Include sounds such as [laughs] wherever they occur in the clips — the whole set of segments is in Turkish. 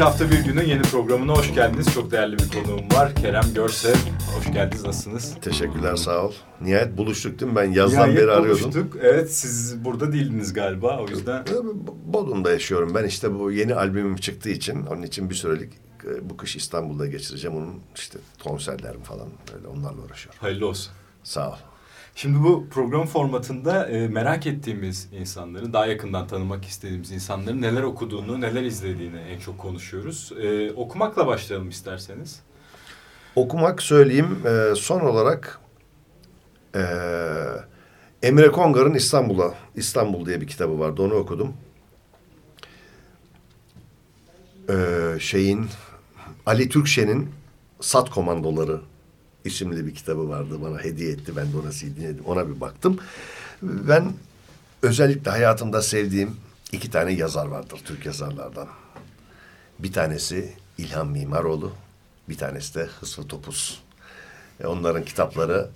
İki hafta bir günün yeni programına hoş geldiniz. Çok değerli bir konuğum var. Kerem Görsev. Hoş geldiniz. Nasılsınız? Teşekkürler sağ ol. Nihayet buluştuk değil mi? Ben yazdan Nihayet beri arıyordum. buluştuk. Evet siz burada değildiniz galiba o yüzden. Bodrum'da yaşıyorum ben. işte bu yeni albümüm çıktığı için onun için bir sürelik e, bu kış İstanbul'da geçireceğim. Onun işte konserlerim falan öyle onlarla uğraşıyorum. Hayırlı olsun. Sağ ol. Şimdi bu program formatında e, merak ettiğimiz insanları, daha yakından tanımak istediğimiz insanların neler okuduğunu, neler izlediğini en çok konuşuyoruz. E, okumakla başlayalım isterseniz. Okumak söyleyeyim. E, son olarak e, Emre Kongar'ın İstanbul'a, İstanbul diye bir kitabı vardı. Onu okudum. E, şeyin, Ali Türkşen'in Sat Komandoları isimli bir kitabı vardı. Bana hediye etti. Ben de ona dinledim. Ona bir baktım. Ben özellikle hayatımda sevdiğim iki tane yazar vardır. Türk yazarlardan. Bir tanesi İlhan Mimaroğlu. Bir tanesi de Hısfı Topuz. E onların kitapları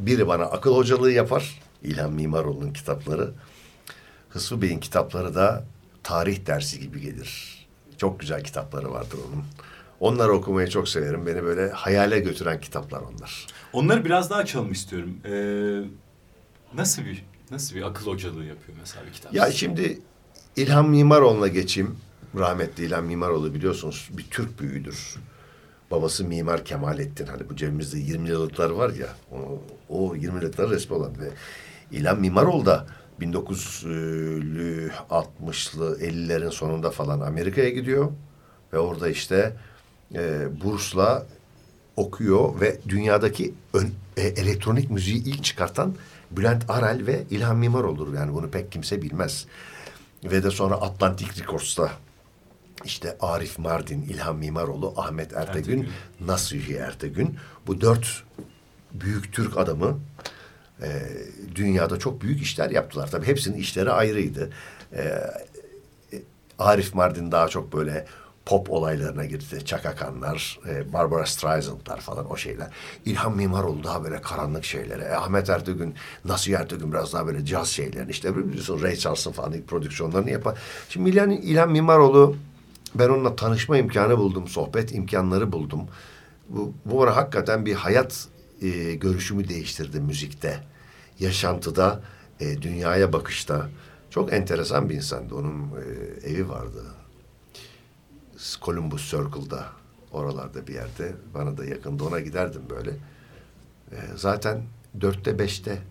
biri bana akıl hocalığı yapar. İlhan Mimaroğlu'nun kitapları. Hısfı Bey'in kitapları da tarih dersi gibi gelir. Çok güzel kitapları vardır onun. Onları okumayı çok severim. Beni böyle hayale götüren kitaplar onlar. Onları biraz daha açalım istiyorum. Ee, nasıl bir nasıl bir akıl hocalığı yapıyor mesela bir kitap? Ya şimdi İlhan Mimaroğlu'na geçeyim. Rahmetli İlhan Mimaroğlu biliyorsunuz bir Türk büyüğüdür. Babası Mimar Kemalettin. Hani bu cebimizde 20 yıllıklar var ya. O, o 20 yıllıklar resmi olan. Ve İlhan Mimaroğlu da 1960'lı 50'lerin sonunda falan Amerika'ya gidiyor. Ve orada işte e, bursla okuyor ve dünyadaki ön, e, elektronik müziği ilk çıkartan Bülent Arel ve İlhan Mimar olur. Yani bunu pek kimse bilmez. Ve de sonra Atlantic Records'ta işte Arif Mardin, İlhan Mimaroğlu, Ahmet Ertegün, Ertegün. Nasuhi Ertegün. Bu dört büyük Türk adamı e, dünyada çok büyük işler yaptılar. Tabii hepsinin işleri ayrıydı. E, e Arif Mardin daha çok böyle pop olaylarına girdi. Çakakanlar, e, Barbara Streisand'lar falan o şeyler. İlhan Mimaroğlu daha böyle karanlık şeylere. E, Ahmet Ertegün, Nasuhi Ertegün biraz daha böyle caz şeylerini işte biliyorsun Ray Charles'ın falan ilk prodüksiyonlarını yapar. Şimdi İlhan, İlhan Mimaroğlu ben onunla tanışma imkanı buldum, sohbet imkanları buldum. Bu, bu bana hakikaten bir hayat e, görüşümü değiştirdi müzikte, yaşantıda, e, dünyaya bakışta. Çok enteresan bir insandı. Onun e, evi vardı. Columbus Circle'da oralarda bir yerde bana da yakında ona giderdim böyle. E, zaten dörtte beşte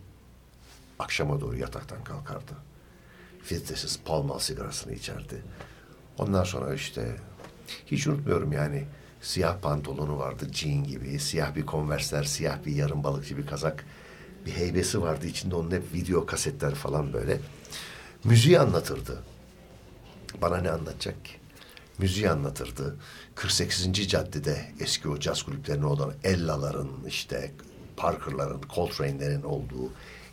akşama doğru yataktan kalkardı. Filtresiz palmal sigarasını içerdi. Ondan sonra işte hiç unutmuyorum yani siyah pantolonu vardı jean gibi, siyah bir konversler, siyah bir yarım balıkçı bir kazak, bir heybesi vardı içinde onun hep video kasetler falan böyle. Müziği anlatırdı. Bana ne anlatacak ki? Müziği anlatırdı. 48. caddede eski o caz kulüplerinin olan Ella'ların işte Parker'ların, Coltrane'lerin olduğu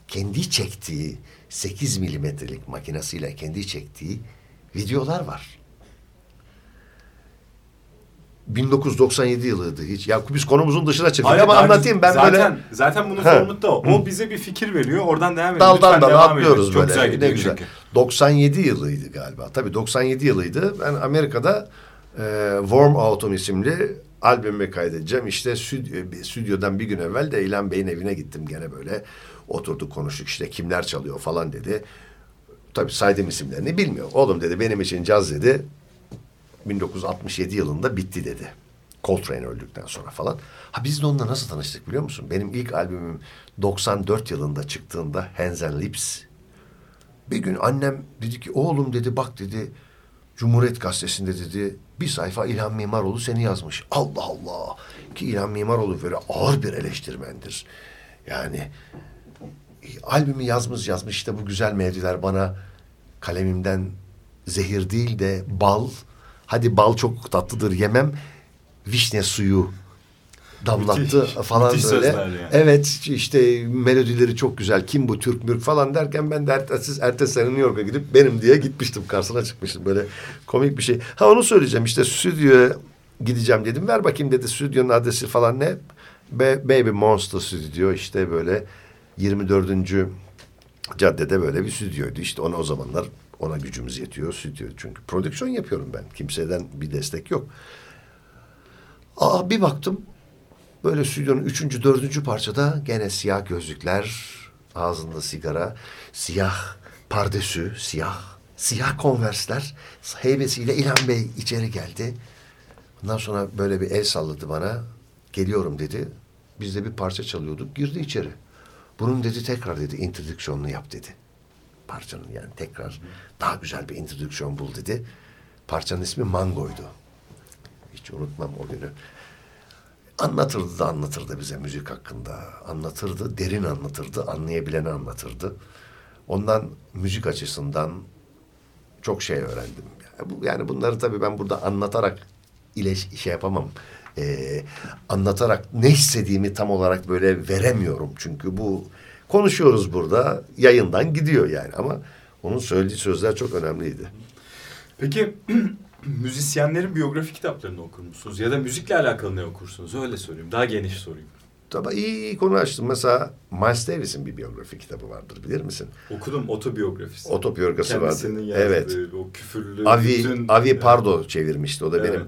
kendi çektiği 8 milimetrelik makinesiyle kendi çektiği videolar var. 1997 yılıydı hiç. Ya biz konumuzun dışına çıktık Hayır, ama anlatayım ben zaten, böyle. Zaten bunun sorumluluğu da o. O bize bir fikir veriyor. Oradan devam ediyoruz. Daldan dala atlıyoruz böyle. Çok güzel gidiyor ne güzel. Çünkü. 97 yılıydı galiba. Tabii 97 yılıydı. Ben Amerika'da e, Warm Autumn isimli albümü kaydedeceğim. İşte stüdyo, stüdyodan bir gün evvel de İlhan Bey'in evine gittim gene böyle. Oturduk konuştuk işte kimler çalıyor falan dedi. Tabii saydım isimlerini bilmiyor. Oğlum dedi benim için caz dedi. 1967 yılında bitti dedi. Coltrane öldükten sonra falan. Ha biz de onunla nasıl tanıştık biliyor musun? Benim ilk albümüm 94 yılında çıktığında Hands and Lips. Bir gün annem dedi ki oğlum dedi bak dedi Cumhuriyet Gazetesi'nde dedi bir sayfa İlhan Mimaroğlu seni yazmış. Allah Allah. Ki İlhan Mimaroğlu böyle ağır bir eleştirmendir. Yani albümü yazmış yazmış işte bu güzel mevziler bana kalemimden zehir değil de bal. Hadi bal çok tatlıdır yemem. Vişne suyu damlattı Müthiş, falan müthiş böyle. yani. Evet işte melodileri çok güzel. Kim bu Türk mürk falan derken ben de ertesi, ertesi sene New York'a gidip benim diye gitmiştim. Karşısına çıkmıştım böyle komik bir şey. Ha onu söyleyeceğim işte stüdyoya gideceğim dedim. Ver bakayım dedi stüdyonun adresi falan ne? Be Baby Monster Stüdyo işte böyle 24. caddede böyle bir stüdyoydu. İşte ona o zamanlar ona gücümüz yetiyor stüdyo. Çünkü prodüksiyon yapıyorum ben. Kimseden bir destek yok. Aa bir baktım böyle stüdyonun üçüncü, dördüncü parçada gene siyah gözlükler, ağzında sigara, siyah pardesü, siyah, siyah konversler. Heybesiyle İlhan Bey içeri geldi. Ondan sonra böyle bir el salladı bana. Geliyorum dedi. Biz de bir parça çalıyorduk. Girdi içeri. Bunun dedi tekrar dedi introdüksiyonunu yap dedi. Parçanın yani tekrar daha güzel bir introdüksiyon bul dedi. Parçanın ismi Mango'ydu. Hiç unutmam o günü. Anlatırdı da anlatırdı bize müzik hakkında. Anlatırdı, derin anlatırdı, anlayabileni anlatırdı. Ondan müzik açısından çok şey öğrendim. Yani, bu, yani bunları tabii ben burada anlatarak ile şey yapamam. Ee, anlatarak ne istediğimi tam olarak böyle veremiyorum. Çünkü bu konuşuyoruz burada yayından gidiyor yani ama onun söylediği sözler çok önemliydi. Peki [clears throat] müzisyenlerin biyografi kitaplarını okur musunuz? Ya da müzikle alakalı ne okursunuz? Öyle sorayım. Daha geniş sorayım. Tabii iyi, iyi konu açtın. Mesela Miles Davis'in bir biyografi kitabı vardır bilir misin? Okudum otobiyografisi. Otobiyografisi vardı. Kendisinin yazdığı Evet. o küfürlü. Avi, bütün- Avi Pardo çevirmişti. O da Evet. benim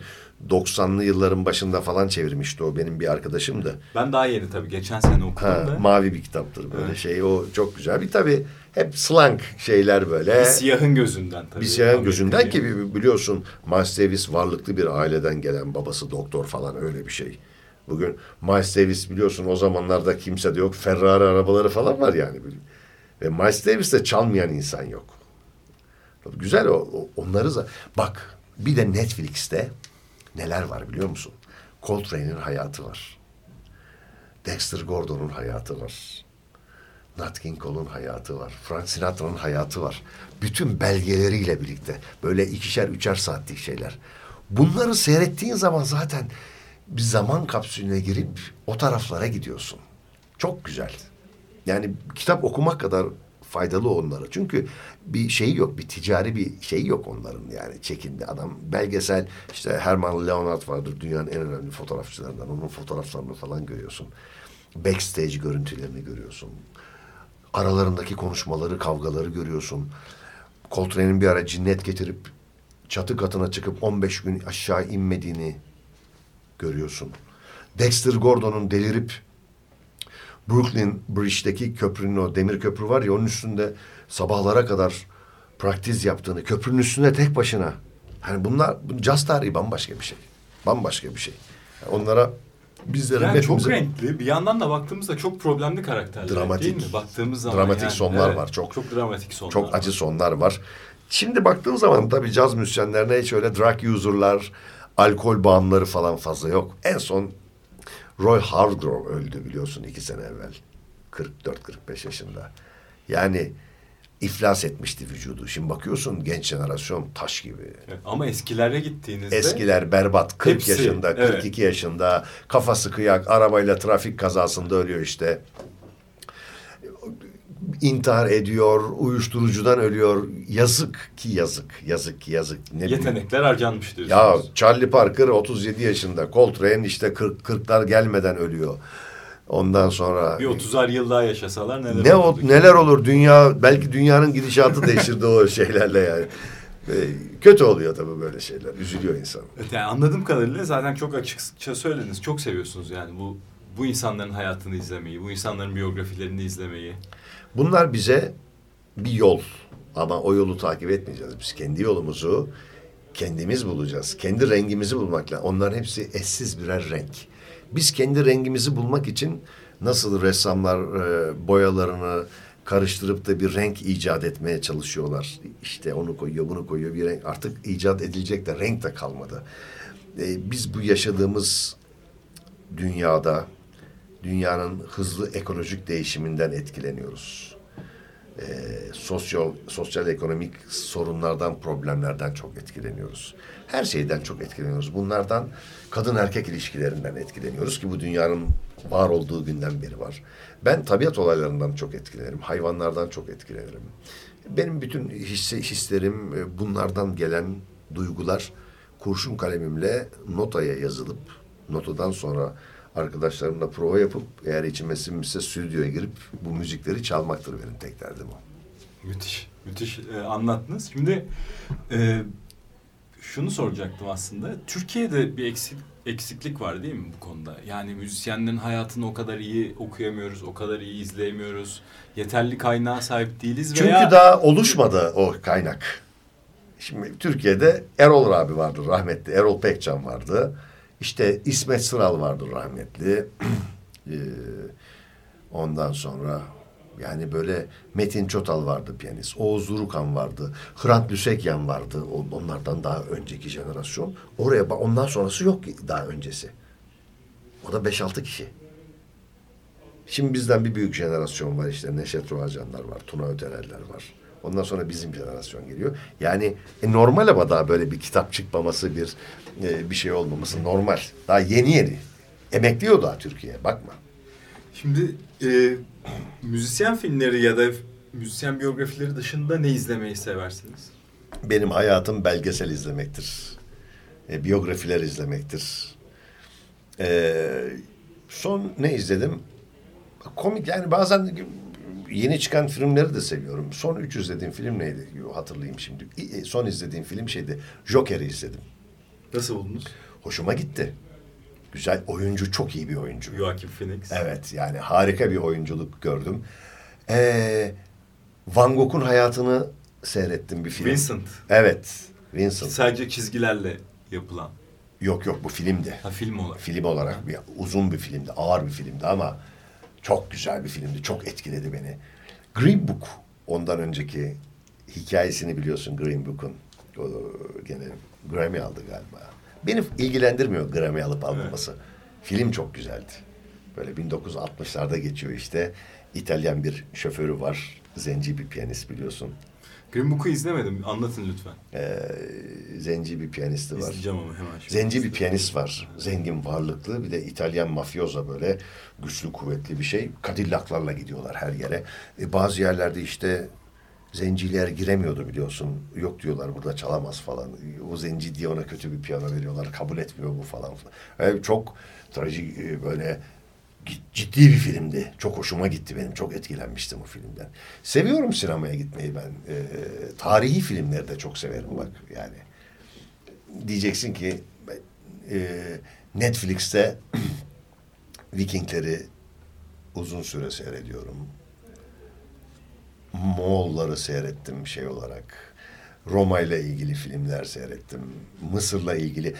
90'lı yılların başında falan çevirmişti. O benim bir arkadaşımdı. Ben daha yeni tabii. Geçen sene okudum Ha, da. mavi bir kitaptır böyle Evet. şey. O çok güzel. Bir tabii hep slang şeyler böyle. bir siyahın gözünden tabii. Bir siyahın Amerika'yı. gözünden ki bi- biliyorsun Miles Davis varlıklı bir aileden gelen babası doktor falan öyle bir şey. Bugün Miles Davis biliyorsun o zamanlarda kimse de yok. Ferrari arabaları falan var yani. Ve Miles Davis de çalmayan insan yok. Güzel o, onları za- bak bir de Netflix'te neler var biliyor musun? Coltrane'in hayatı var. Dexter Gordon'un hayatı var. Nat King Cole'un hayatı var. Frank Sinatra'nın hayatı var. Bütün belgeleriyle birlikte. Böyle ikişer üçer saatlik şeyler. Bunları seyrettiğin zaman zaten bir zaman kapsülüne girip o taraflara gidiyorsun. Çok güzel. Yani kitap okumak kadar faydalı onlara. Çünkü bir şey yok, bir ticari bir şey yok onların yani çekindi adam. Belgesel işte Herman Leonard vardır dünyanın en önemli fotoğrafçılarından. Onun fotoğraflarını falan görüyorsun. Backstage görüntülerini görüyorsun. Aralarındaki konuşmaları, kavgaları görüyorsun. Coltrane'in bir ara cinnet getirip çatı katına çıkıp 15 gün aşağı inmediğini görüyorsun. Dexter Gordon'un delirip Brooklyn Bridge'deki köprünün o demir köprü var ya onun üstünde sabahlara kadar praktiz yaptığını, köprünün üstünde tek başına. Hani bunlar bu caz tarihi bambaşka bir şey. Bambaşka bir şey. Yani onlara bizlerin Yani çok renkli. Bir yandan da baktığımızda çok problemli karakterler Dramatik. değil mi? Baktığımız zaman Dramatik yani, sonlar evet, var, çok. Çok dramatik sonlar Çok var. acı sonlar var. Şimdi baktığın zaman tabii caz müzisyenlerine hiç öyle drug user'lar, alkol bağımlıları falan fazla yok. En son Roy Hargrove öldü biliyorsun iki sene evvel. 44-45 yaşında. Yani iflas etmişti vücudu. Şimdi bakıyorsun genç jenerasyon taş gibi. Evet, Ama eskilere gittiğinizde Eskiler berbat. 40 Hepsi, yaşında, evet. 42 yaşında. Kafası kıyak, arabayla trafik kazasında ölüyor işte. İntihar ediyor, uyuşturucudan ölüyor. Yazık ki yazık, yazık ki yazık. Ne bileyim. yetenekler harcanmış Ya diyorsunuz. Charlie Parker 37 yaşında. Coltrane işte 40 40'lar gelmeden ölüyor. Ondan sonra bir 30'ar yıl daha yaşasalar neler ne olurdu neler olur dünya belki dünyanın gidişatı değişirdi o [laughs] şeylerle yani. Ee, kötü oluyor tabii böyle şeyler. Üzülüyor insan. Evet, Yani anladığım kadarıyla zaten çok açıkça söylediniz. Çok seviyorsunuz yani bu bu insanların hayatını izlemeyi, bu insanların biyografilerini izlemeyi. Bunlar bize bir yol ama o yolu takip etmeyeceğiz. Biz kendi yolumuzu kendimiz bulacağız. Kendi rengimizi bulmakla. Onların hepsi eşsiz birer renk. Biz kendi rengimizi bulmak için nasıl ressamlar e, boyalarını karıştırıp da bir renk icat etmeye çalışıyorlar. İşte onu koyuyor, bunu koyuyor bir renk. Artık icat edilecek de renk de kalmadı. E, biz bu yaşadığımız dünyada dünyanın hızlı ekolojik değişiminden etkileniyoruz. Ee, sosyal sosyal ekonomik sorunlardan, problemlerden çok etkileniyoruz. Her şeyden çok etkileniyoruz. Bunlardan kadın erkek ilişkilerinden etkileniyoruz ki bu dünyanın var olduğu günden beri var. Ben tabiat olaylarından çok etkilenirim. Hayvanlardan çok etkilenirim. Benim bütün hisse, hislerim e, bunlardan gelen duygular kurşun kalemimle notaya yazılıp notadan sonra arkadaşlarımla prova yapıp eğer içime sinmişse stüdyoya girip bu müzikleri çalmaktır benim tek derdim o. Müthiş, müthiş e, anlattınız. Şimdi e, şunu soracaktım aslında. Türkiye'de bir eksik eksiklik var değil mi bu konuda? Yani müzisyenlerin hayatını o kadar iyi okuyamıyoruz, o kadar iyi izleyemiyoruz. Yeterli kaynağa sahip değiliz Çünkü veya... daha oluşmadı o kaynak. Şimdi Türkiye'de Erol abi vardı rahmetli. Erol Pekcan vardı. İşte İsmet Sıral vardı rahmetli. [clears throat] Ee, ondan sonra yani böyle Metin Çotal vardı piyanist. Oğuz Urukan vardı. Hrant Lüsekyan vardı. Onlardan daha önceki jenerasyon. Oraya ondan sonrası yok daha öncesi. O da 5-6 kişi. Şimdi bizden bir büyük jenerasyon var işte Neşet Roğacanlar var, Tuna Ötenerler var. Ondan sonra bizim jenerasyon geliyor. Yani e, normal ama daha böyle bir kitap çıkmaması, bir e, bir şey olmaması normal. Daha yeni yeni. Emekliyor daha Türkiye. Bakma. Şimdi e, müzisyen filmleri ya da müzisyen biyografileri dışında ne izlemeyi seversiniz? Benim hayatım belgesel izlemektir. E, biyografiler izlemektir. E, son ne izledim? Komik yani bazen yeni çıkan filmleri de seviyorum. Son üç izlediğim film neydi? Hatırlayayım şimdi. E, Son izlediğim film şeydi. Joker'i izledim. Nasıl buldunuz? Hoşuma gitti. Güzel oyuncu çok iyi bir oyuncu. Joaquin Phoenix. Evet yani harika bir oyunculuk gördüm. Ee, Van Gogh'un hayatını seyrettim bir film. Vincent. Evet. Vincent. Sadece çizgilerle yapılan. Yok yok bu filmdi. Ha film olarak. Film olarak bir uzun bir filmdi, ağır bir filmdi ama çok güzel bir filmdi. Çok etkiledi beni. Green Book ondan önceki hikayesini biliyorsun Green Book'un. O gene Grammy aldı galiba. Beni ilgilendirmiyor Grammy alıp almaması. Film çok güzeldi. Böyle 1960'larda geçiyor işte. İtalyan bir şoförü var. Zenci bir piyanist biliyorsun. Green Book'u izlemedim. Anlatın lütfen. Ee, zenci bir piyanisti var. İzleyeceğim ama hemen şimdi. Zenci bir piyanist var. Zengin, varlıklı. Bir de İtalyan mafyoza böyle güçlü, kuvvetli bir şey. Cadillac'larla gidiyorlar her yere. E, bazı yerlerde işte zenciler giremiyordu biliyorsun. Yok diyorlar burada çalamaz falan. O zenci diye ona kötü bir piyano veriyorlar. Kabul etmiyor bu falan. E, çok trajik e, böyle ciddi bir filmdi. Çok hoşuma gitti benim. Çok etkilenmiştim o filmden. Seviyorum sinemaya gitmeyi ben. E, tarihi filmleri de çok severim bak yani diyeceksin ki e, Netflix'te [clears throat] Vikingleri uzun süre seyrediyorum. Moğolları seyrettim şey olarak. Roma ile ilgili filmler seyrettim. Mısır'la ilgili.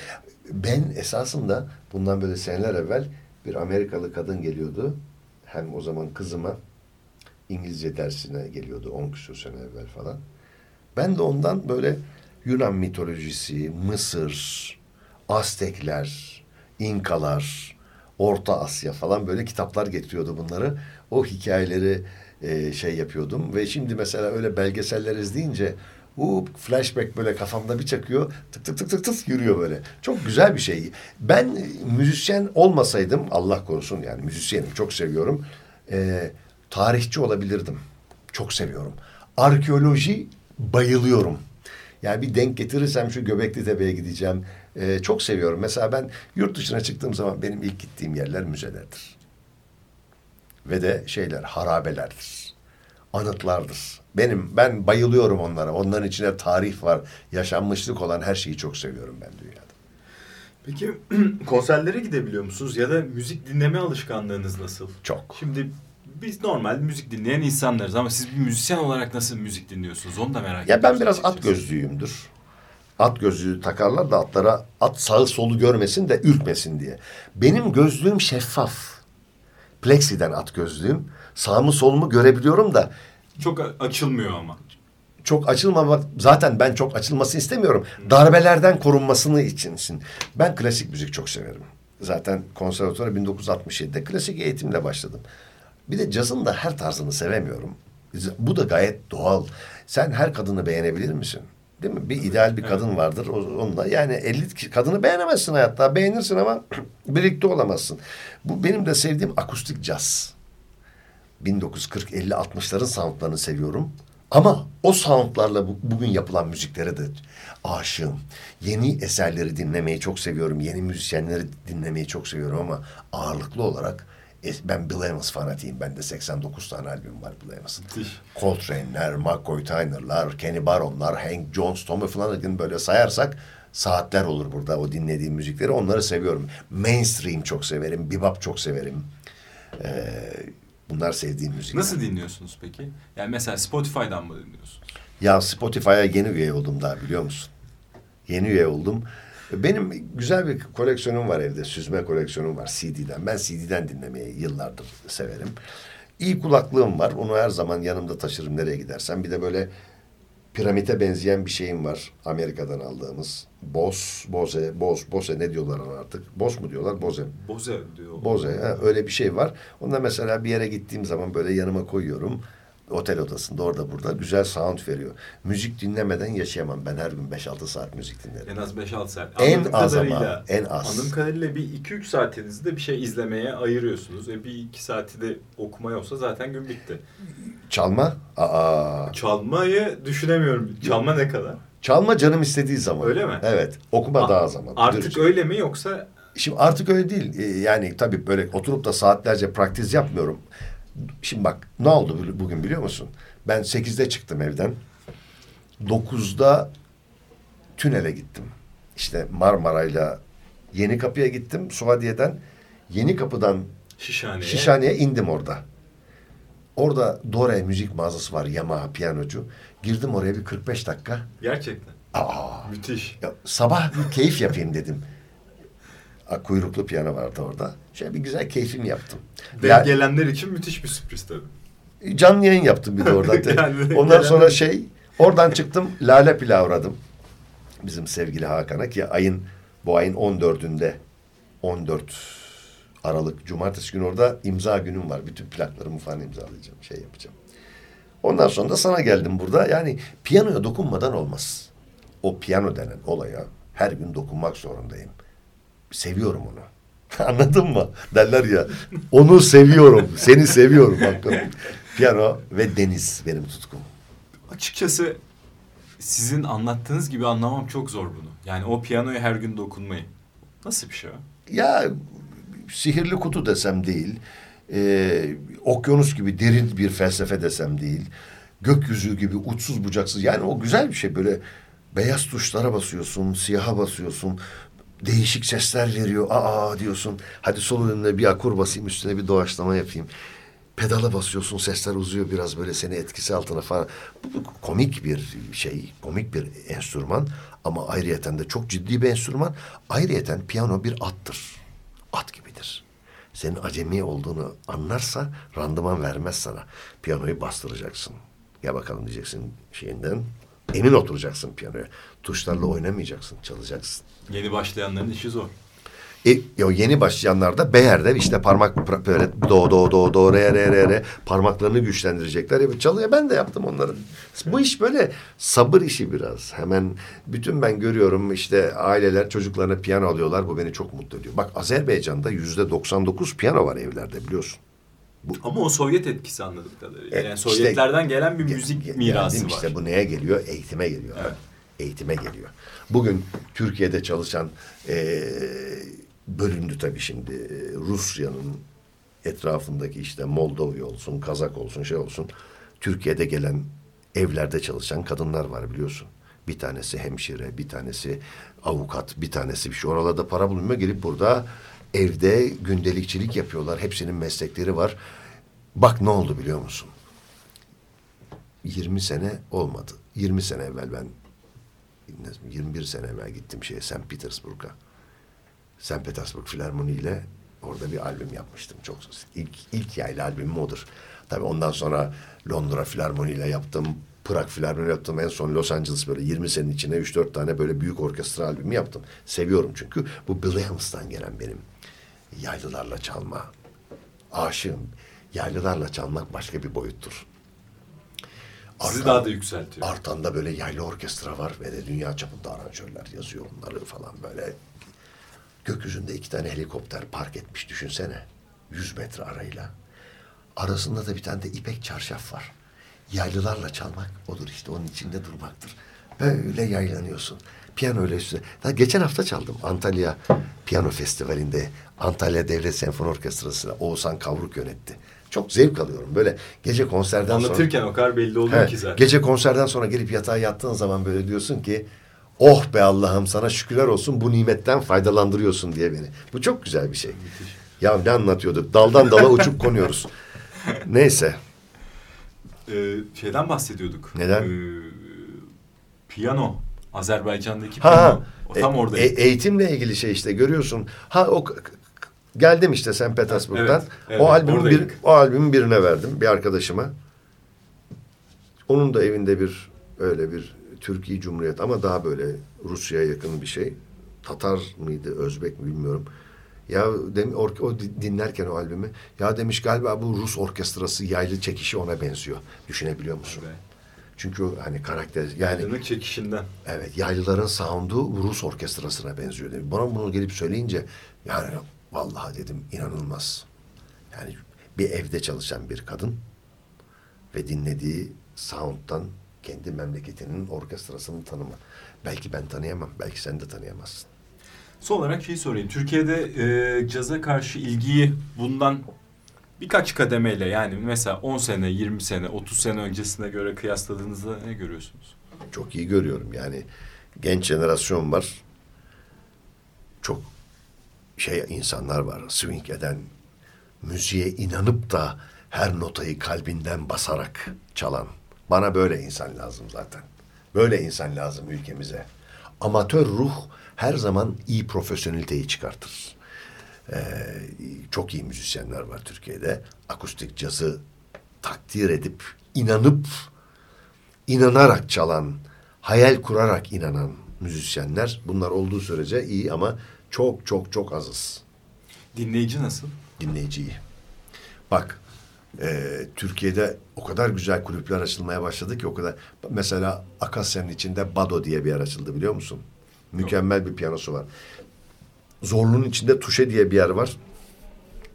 Ben esasında bundan böyle seneler evvel bir Amerikalı kadın geliyordu. Hem o zaman kızıma İngilizce dersine geliyordu 10 küsur sene evvel falan. Ben de ondan böyle Yunan mitolojisi, Mısır, Aztekler, İnkalar, Orta Asya falan böyle kitaplar getiriyordu bunları. O hikayeleri e, şey yapıyordum ve şimdi mesela öyle belgeseller izleyince bu flashback böyle kafamda bir çakıyor tık tık tık tık tık yürüyor böyle. Çok güzel bir şey. Ben e, müzisyen olmasaydım Allah korusun yani müzisyenim çok seviyorum. E, tarihçi olabilirdim. Çok seviyorum. Arkeoloji bayılıyorum. Yani bir denk getirirsem şu Göbekli Tepe'ye gideceğim. Ee, çok seviyorum. Mesela ben yurt dışına çıktığım zaman benim ilk gittiğim yerler müzelerdir. Ve de şeyler, harabelerdir. Anıtlardır. Benim, ben bayılıyorum onlara. Onların içine tarih var, yaşanmışlık olan her şeyi çok seviyorum ben dünyada. Peki [clears throat] konserlere gidebiliyor musunuz? Ya da müzik dinleme alışkanlığınız nasıl? Çok. Şimdi biz normal müzik dinleyen insanlarız ama siz bir müzisyen olarak nasıl müzik dinliyorsunuz? Onu da merak Ya ben biraz at gözlüyümdür. At gözlüğü takarlar da atlara at sağı solu görmesin de ürkmesin diye. Benim gözlüğüm şeffaf. Plexiden at gözlüğüm. Sağımı solumu görebiliyorum da Çok açılmıyor ama. çok açılmamak zaten ben çok açılmasını istemiyorum. Darbelerden korunmasını içinsin. Ben klasik müzik çok severim. Zaten konservatuvara 1967'de klasik eğitimle başladım. Bir de cazın da her tarzını sevemiyorum. Bu da gayet doğal. Sen her kadını beğenebilir misin? Değil mi? Bir ideal bir kadın vardır. Onunla yani 50 ki- kadını beğenemezsin hayatta. Beğenirsin ama [clears throat] birlikte olamazsın. Bu benim de sevdiğim akustik caz. 1940-50-60'ların soundlarını seviyorum. Ama o soundlarla bu- bugün yapılan müziklere de aşığım. Yeni eserleri dinlemeyi çok seviyorum. Yeni müzisyenleri dinlemeyi çok seviyorum ama ağırlıklı olarak ben Bill Evans fanatiyim. Bende 89 tane albüm var Bill Evans'ın. Coltrane'ler, McCoy Tyner'lar, Kenny Barron'lar, Hank Jones, Tommy Flanagan böyle sayarsak saatler olur burada o dinlediğim müzikleri. Onları seviyorum. Mainstream çok severim, bebop çok severim. Ee, bunlar sevdiğim müzikler. Nasıl dinliyorsunuz peki? Yani mesela Spotify'dan mı dinliyorsunuz? Ya Spotify'a yeni üye oldum daha biliyor musun? Yeni üye oldum. Benim güzel bir koleksiyonum var evde. Süzme koleksiyonum var CD'den. Ben CD'den dinlemeyi yıllardır severim. İyi kulaklığım var. Onu her zaman yanımda taşırım nereye gidersem. Bir de böyle piramite benzeyen bir şeyim var. Amerika'dan aldığımız. Bose, Bose, Bose, Bose ne diyorlar ona artık? Bose mu diyorlar? Bose. Boze diyor. Boze ha, öyle bir şey var. Onda mesela bir yere gittiğim zaman böyle yanıma koyuyorum. Otel odasında orada burada güzel sound veriyor. Müzik dinlemeden yaşayamam. Ben her gün 5-6 saat müzik dinlerim. En az 5-6 saat. En Anladığım az ama, en az. Anladığım kadarıyla bir 2-3 saatinizi de bir şey izlemeye ayırıyorsunuz. E bir iki saati de okumaya olsa zaten gün bitti. Çalma? Aa. Çalmayı düşünemiyorum. Çalma ne kadar? Çalma canım istediği zaman. Öyle mi? Evet. Okuma A- daha zaman. Artık Dürüst. öyle mi yoksa Şimdi artık öyle değil. Ee, Yani tabii böyle oturup da saatlerce praktiz yapmıyorum. Şimdi bak ne oldu bu- bugün biliyor musun? Ben 8'de çıktım evden. 9'da tünele gittim. İşte Marmara'yla Yeni Kapı'ya gittim. Suadiye'den Yeni Kapı'dan Şişhane'ye? Şişhane'ye indim orada. Orada Dore müzik mağazası var. Yamaha piyanocu. Girdim oraya bir 45 dakika. Gerçekten. Aa, Müthiş. ya sabah bir keyif yapayım dedim. A, Kuyruklu piyano vardı orada. Şöyle bir güzel keyfimi yaptım. Ve Ya- gelenler için müthiş bir sürpriz tabii. canlı yayın yaptım bir de orada. [laughs] Yani Ondan gelen- sonra şey oradan çıktım Lale Pilav uğradım. Bizim sevgili Hakan'a ki ayın bu ayın 14'ünde 14 Aralık Cumartesi günü orada imza günüm var. Bütün plaklarımı falan imzalayacağım. Şey yapacağım. Ondan sonra da sana geldim burada. Yani piyanoya dokunmadan olmaz. O piyano denen olaya her gün dokunmak zorundayım. Seviyorum onu. [laughs] Anladın mı? Derler ya. Onu seviyorum. Seni seviyorum. Hakkım. Piyano ve deniz benim tutkum. Açıkçası sizin anlattığınız gibi anlamam çok zor bunu. Yani o piyanoya her gün dokunmayı. Nasıl bir şey o? Ya sihirli kutu desem değil. Ee, okyanus gibi derin bir felsefe desem değil. Gökyüzü gibi uçsuz bucaksız. Yani o güzel bir şey böyle beyaz tuşlara basıyorsun, siyaha basıyorsun. Değişik sesler veriyor. Aa diyorsun. Hadi sol elimle bir akur basayım üstüne bir doğaçlama yapayım. Pedala basıyorsun sesler uzuyor biraz böyle seni etkisi altına falan. Bu, komik bir şey, komik bir enstrüman ama ayrıyeten de çok ciddi bir enstrüman. Ayrıyeten piyano bir attır. At gibidir. Senin acemi olduğunu anlarsa randıman vermez sana. Piyanoyu bastıracaksın. Gel bakalım diyeceksin şeyinden. Emin oturacaksın piyanoya. Tuşlarla oynamayacaksın, çalacaksın. Yeni başlayanların işi zor. E, o yeni başlayanlarda Beyer'de işte parmak böyle do do do do re re re re parmaklarını güçlendirecekler. Evet, çalıyor ben de yaptım onları. Bu iş böyle sabır işi biraz. Hemen bütün ben görüyorum işte aileler çocuklarına piyano alıyorlar. Bu beni çok mutlu ediyor. Bak Azerbaycan'da yüzde 99 piyano var evlerde biliyorsun. Ama o Sovyet etkisi anladığım kadarıyla. E, yani işte- Sovyetlerden gelen bir müzik ge- mirası var. işte bu neye geliyor? Eğitime geliyor. Evet. Eğitime geliyor. Bugün Türkiye'de çalışan eee, bölündü tabii şimdi Eee, Rusya'nın etrafındaki işte Moldova olsun, Kazak olsun, şey olsun. Türkiye'de gelen evlerde çalışan kadınlar var biliyorsun. Bir tanesi hemşire, bir tanesi avukat, bir tanesi bir şey. Oralarda para bulunmuyor. Gelip burada evde gündelikçilik yapıyorlar. Hepsinin meslekleri var. Bak ne oldu biliyor musun? 20 sene olmadı. 20 sene evvel ben 21 sene evvel gittim şeye St. Petersburg'a. St. Petersburg Filarmoni ile orada bir albüm yapmıştım. Çok ilk ilk yaylı albümüm odur. Tabii ondan sonra Londra Filarmoni ile yaptım. Prag Filarmoni yaptım. En son Los Angeles böyle 20 senenin içine 3-4 tane böyle büyük orkestra albümü yaptım. Seviyorum çünkü. Bu Bill gelen benim yaylılarla çalma. Aşığım. Yaylılarla çalmak başka bir boyuttur. Sizi Artan- daha da yükseltiyor. Artan'da böyle yaylı orkestra var ve de dünya çapında aranjörler yazıyor onları falan böyle. Gökyüzünde iki tane helikopter park etmiş düşünsene. 100 metre arayla. Arasında da bir tane de ipek çarşaf var. Yaylılarla çalmak odur işte onun içinde durmaktır. Böyle yaylanıyorsun. Piyano öyle üstüne. Daha geçen hafta çaldım Antalya Piyano Festivali'nde. Antalya Devlet Senfoni Orkestrası'na Oğuzhan Kavruk yönetti. Çok zevk alıyorum. Böyle gece konserden sonra... Anlatırken o kadar belli oluyor He, ki zaten. Gece konserden sonra gelip yatağa yattığın zaman böyle diyorsun ki oh be Allah'ım sana şükürler olsun bu nimetten faydalandırıyorsun diye beni. Bu çok güzel bir şey. Ya ne anlatıyorduk? Daldan dala uçup konuyoruz. Neyse. Ee, şeyden bahsediyorduk. Neden? Ee, piyano. Azerbaycan'daki Ha, piyano. O e- tam orada. e- eğitimle ilgili şey işte görüyorsun. Ha o geldim işte St. Petersburg'dan. Evet, evet, o albümün bir, o albümün birine verdim bir arkadaşıma. Onun da evinde bir öyle bir Türkiye Cumhuriyet ama daha böyle Rusya'ya yakın bir şey. Tatar mıydı, Özbek mi bilmiyorum. Ya dem, or- o di- dinlerken o albümü ya demiş galiba bu Rus orkestrası yaylı çekişi ona benziyor. Düşünebiliyor musun? Evet. Çünkü hani karakter yani Yaylı'nın çekişinden. Evet, yaylıların sound'u Rus orkestrasına benziyor dedi. Bana bunu gelip söyleyince yani vallahi dedim inanılmaz. Yani bir evde çalışan bir kadın ve dinlediği sound'dan kendi memleketinin orkestrasını tanıma. Belki ben tanıyamam, belki sen de tanıyamazsın. Son olarak şeyi sorayım. Türkiye'de e, caza karşı ilgiyi bundan birkaç kademeyle yani mesela 10 sene, 20 sene, 30 sene öncesine göre kıyasladığınızda ne görüyorsunuz? Çok iyi görüyorum yani genç jenerasyon var. Çok şey insanlar var swing eden, müziğe inanıp da her notayı kalbinden basarak çalan. Bana böyle insan lazım zaten. Böyle insan lazım ülkemize. Amatör ruh her zaman iyi profesyoneliteyi çıkartır. Ee, çok iyi müzisyenler var Türkiye'de. Akustik cazı takdir edip, inanıp, inanarak çalan, hayal kurarak inanan müzisyenler. Bunlar olduğu sürece iyi ama çok çok çok azız Dinleyici nasıl? dinleyiciyi. Bak e, Türkiye'de o kadar güzel kulüpler açılmaya başladı ki o kadar. Mesela Akasya'nın içinde Bado diye bir yer açıldı biliyor musun? Mükemmel bir piyanosu var. Zorlu'nun içinde Tuşe diye bir yer var.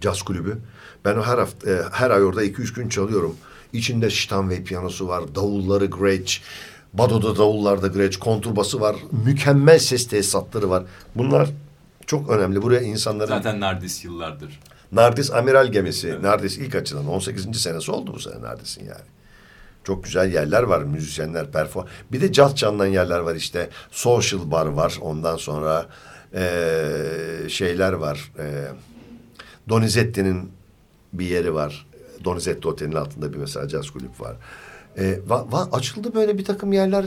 Caz kulübü. Ben her hafta, e, her ay orada iki üç gün çalıyorum. İçinde Steinway piyanosu var, davulları Gretsch, Bado'da davullarda Gretsch, konturbası var, mükemmel ses tesisatları var. Bunlar çok önemli. Buraya insanların... Zaten Nardis yıllardır. Nardis amiral gemisi. Nardis ilk açılan 18. senesi oldu bu sene Nardis'in yani. Çok güzel yerler var. Müzisyenler, perform. Bir de caz çalınan yerler var işte. Social bar var. Ondan sonra eee, şeyler var. Eee Donizetti'nin bir yeri var. Donizetti Oteli'nin altında bir mesela caz kulüp var. Eee, va- va- açıldı böyle bir takım yerler.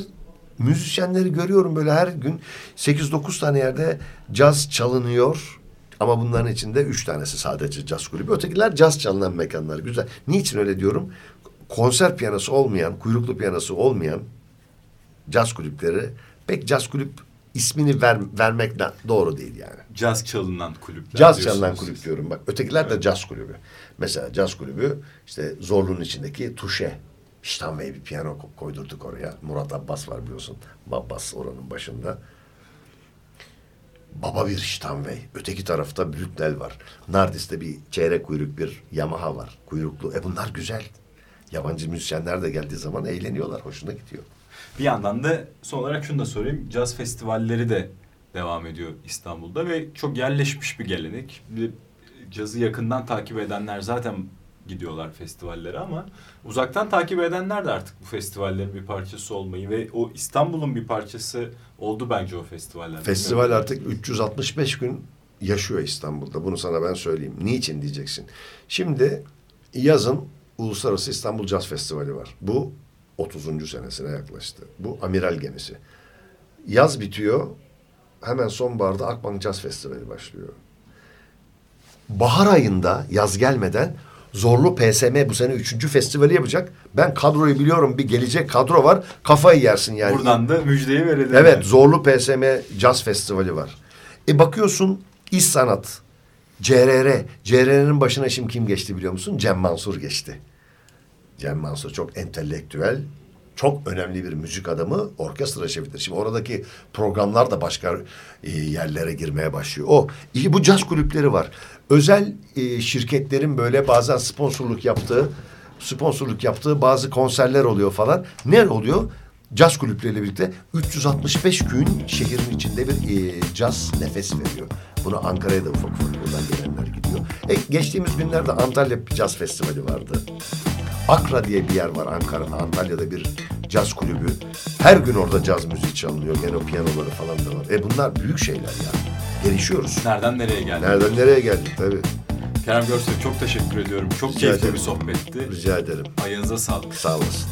Müzisyenleri görüyorum böyle her gün 8-9 tane yerde caz çalınıyor. Ama bunların içinde üç tanesi sadece caz kulübü. Ötekiler caz çalınan mekanlar. Güzel. Niçin öyle diyorum? Konser piyanosu olmayan, kuyruklu piyanosu olmayan caz kulüpleri pek caz kulüp ismini ver, vermek doğru değil yani. Caz çalınan kulüpler Caz çalınan siz. kulüp diyorum bak. Ötekiler de caz kulübü. Mesela caz kulübü işte Zorlu'nun içindeki Tuşe. Steinway bir piyano ko- koydurduk oraya. Murat Abbas var biliyorsun. Abbas oranın başında. Baba bir Steinway. Öteki tarafta Brücknel var. Nardis'te bir çeyrek kuyruk bir Yamaha var. Kuyruklu. E bunlar güzel. Yabancı müzisyenler de geldiği zaman eğleniyorlar. Hoşuna gidiyor. Bir yandan da son olarak şunu da sorayım. Caz festivalleri de devam ediyor İstanbul'da ve çok yerleşmiş bir gelenek. Cazı yakından takip edenler zaten gidiyorlar festivallere ama uzaktan takip edenler de artık bu festivallerin bir parçası olmayı ve o İstanbul'un bir parçası oldu bence o festivaller. Festival artık 365 gün yaşıyor İstanbul'da. Bunu sana ben söyleyeyim. Niçin diyeceksin. Şimdi yazın Uluslararası İstanbul Caz Festivali var. Bu 30. senesine yaklaştı. Bu amiral gemisi. Yaz bitiyor. Hemen sonbaharda Akbank Caz Festivali başlıyor. Bahar ayında yaz gelmeden Zorlu PSM bu sene üçüncü festivali yapacak. Ben kadroyu biliyorum. Bir gelecek kadro var. Kafayı yersin yani. Buradan da müjdeyi verelim. Evet, yani. Zorlu PSM Caz Festivali var. E bakıyorsun İş Sanat, CRR. CRR'nin başına şimdi kim geçti biliyor musun? Cem Mansur geçti. Cem Mansur çok entelektüel, çok önemli bir müzik adamı orkestra şefidir. Şimdi oradaki programlar da başka e, yerlere girmeye başlıyor. O iyi bu caz kulüpleri var. Özel e, şirketlerin böyle bazen sponsorluk yaptığı sponsorluk yaptığı bazı konserler oluyor falan. Ne oluyor? Caz kulüpleriyle birlikte 365 gün şehrin içinde bir e, caz nefes veriyor. Bunu Ankara'ya da ufak ufak buradan gelenler gidiyor. E, geçtiğimiz günlerde Antalya Caz Festivali vardı. Akra diye bir yer var Ankara'da. Antalya'da bir caz kulübü. Her gün orada caz müziği çalınıyor. Gene piyanoları falan da var. E bunlar büyük şeyler ya. Gelişiyoruz. Nereden nereye geldik? Nereden nereye geldik tabii. Kerem Görsel çok teşekkür ediyorum. Çok Rica keyifli ederim. bir sohbetti. Rica ederim. Ayağınıza sağlık. Sağ olasın.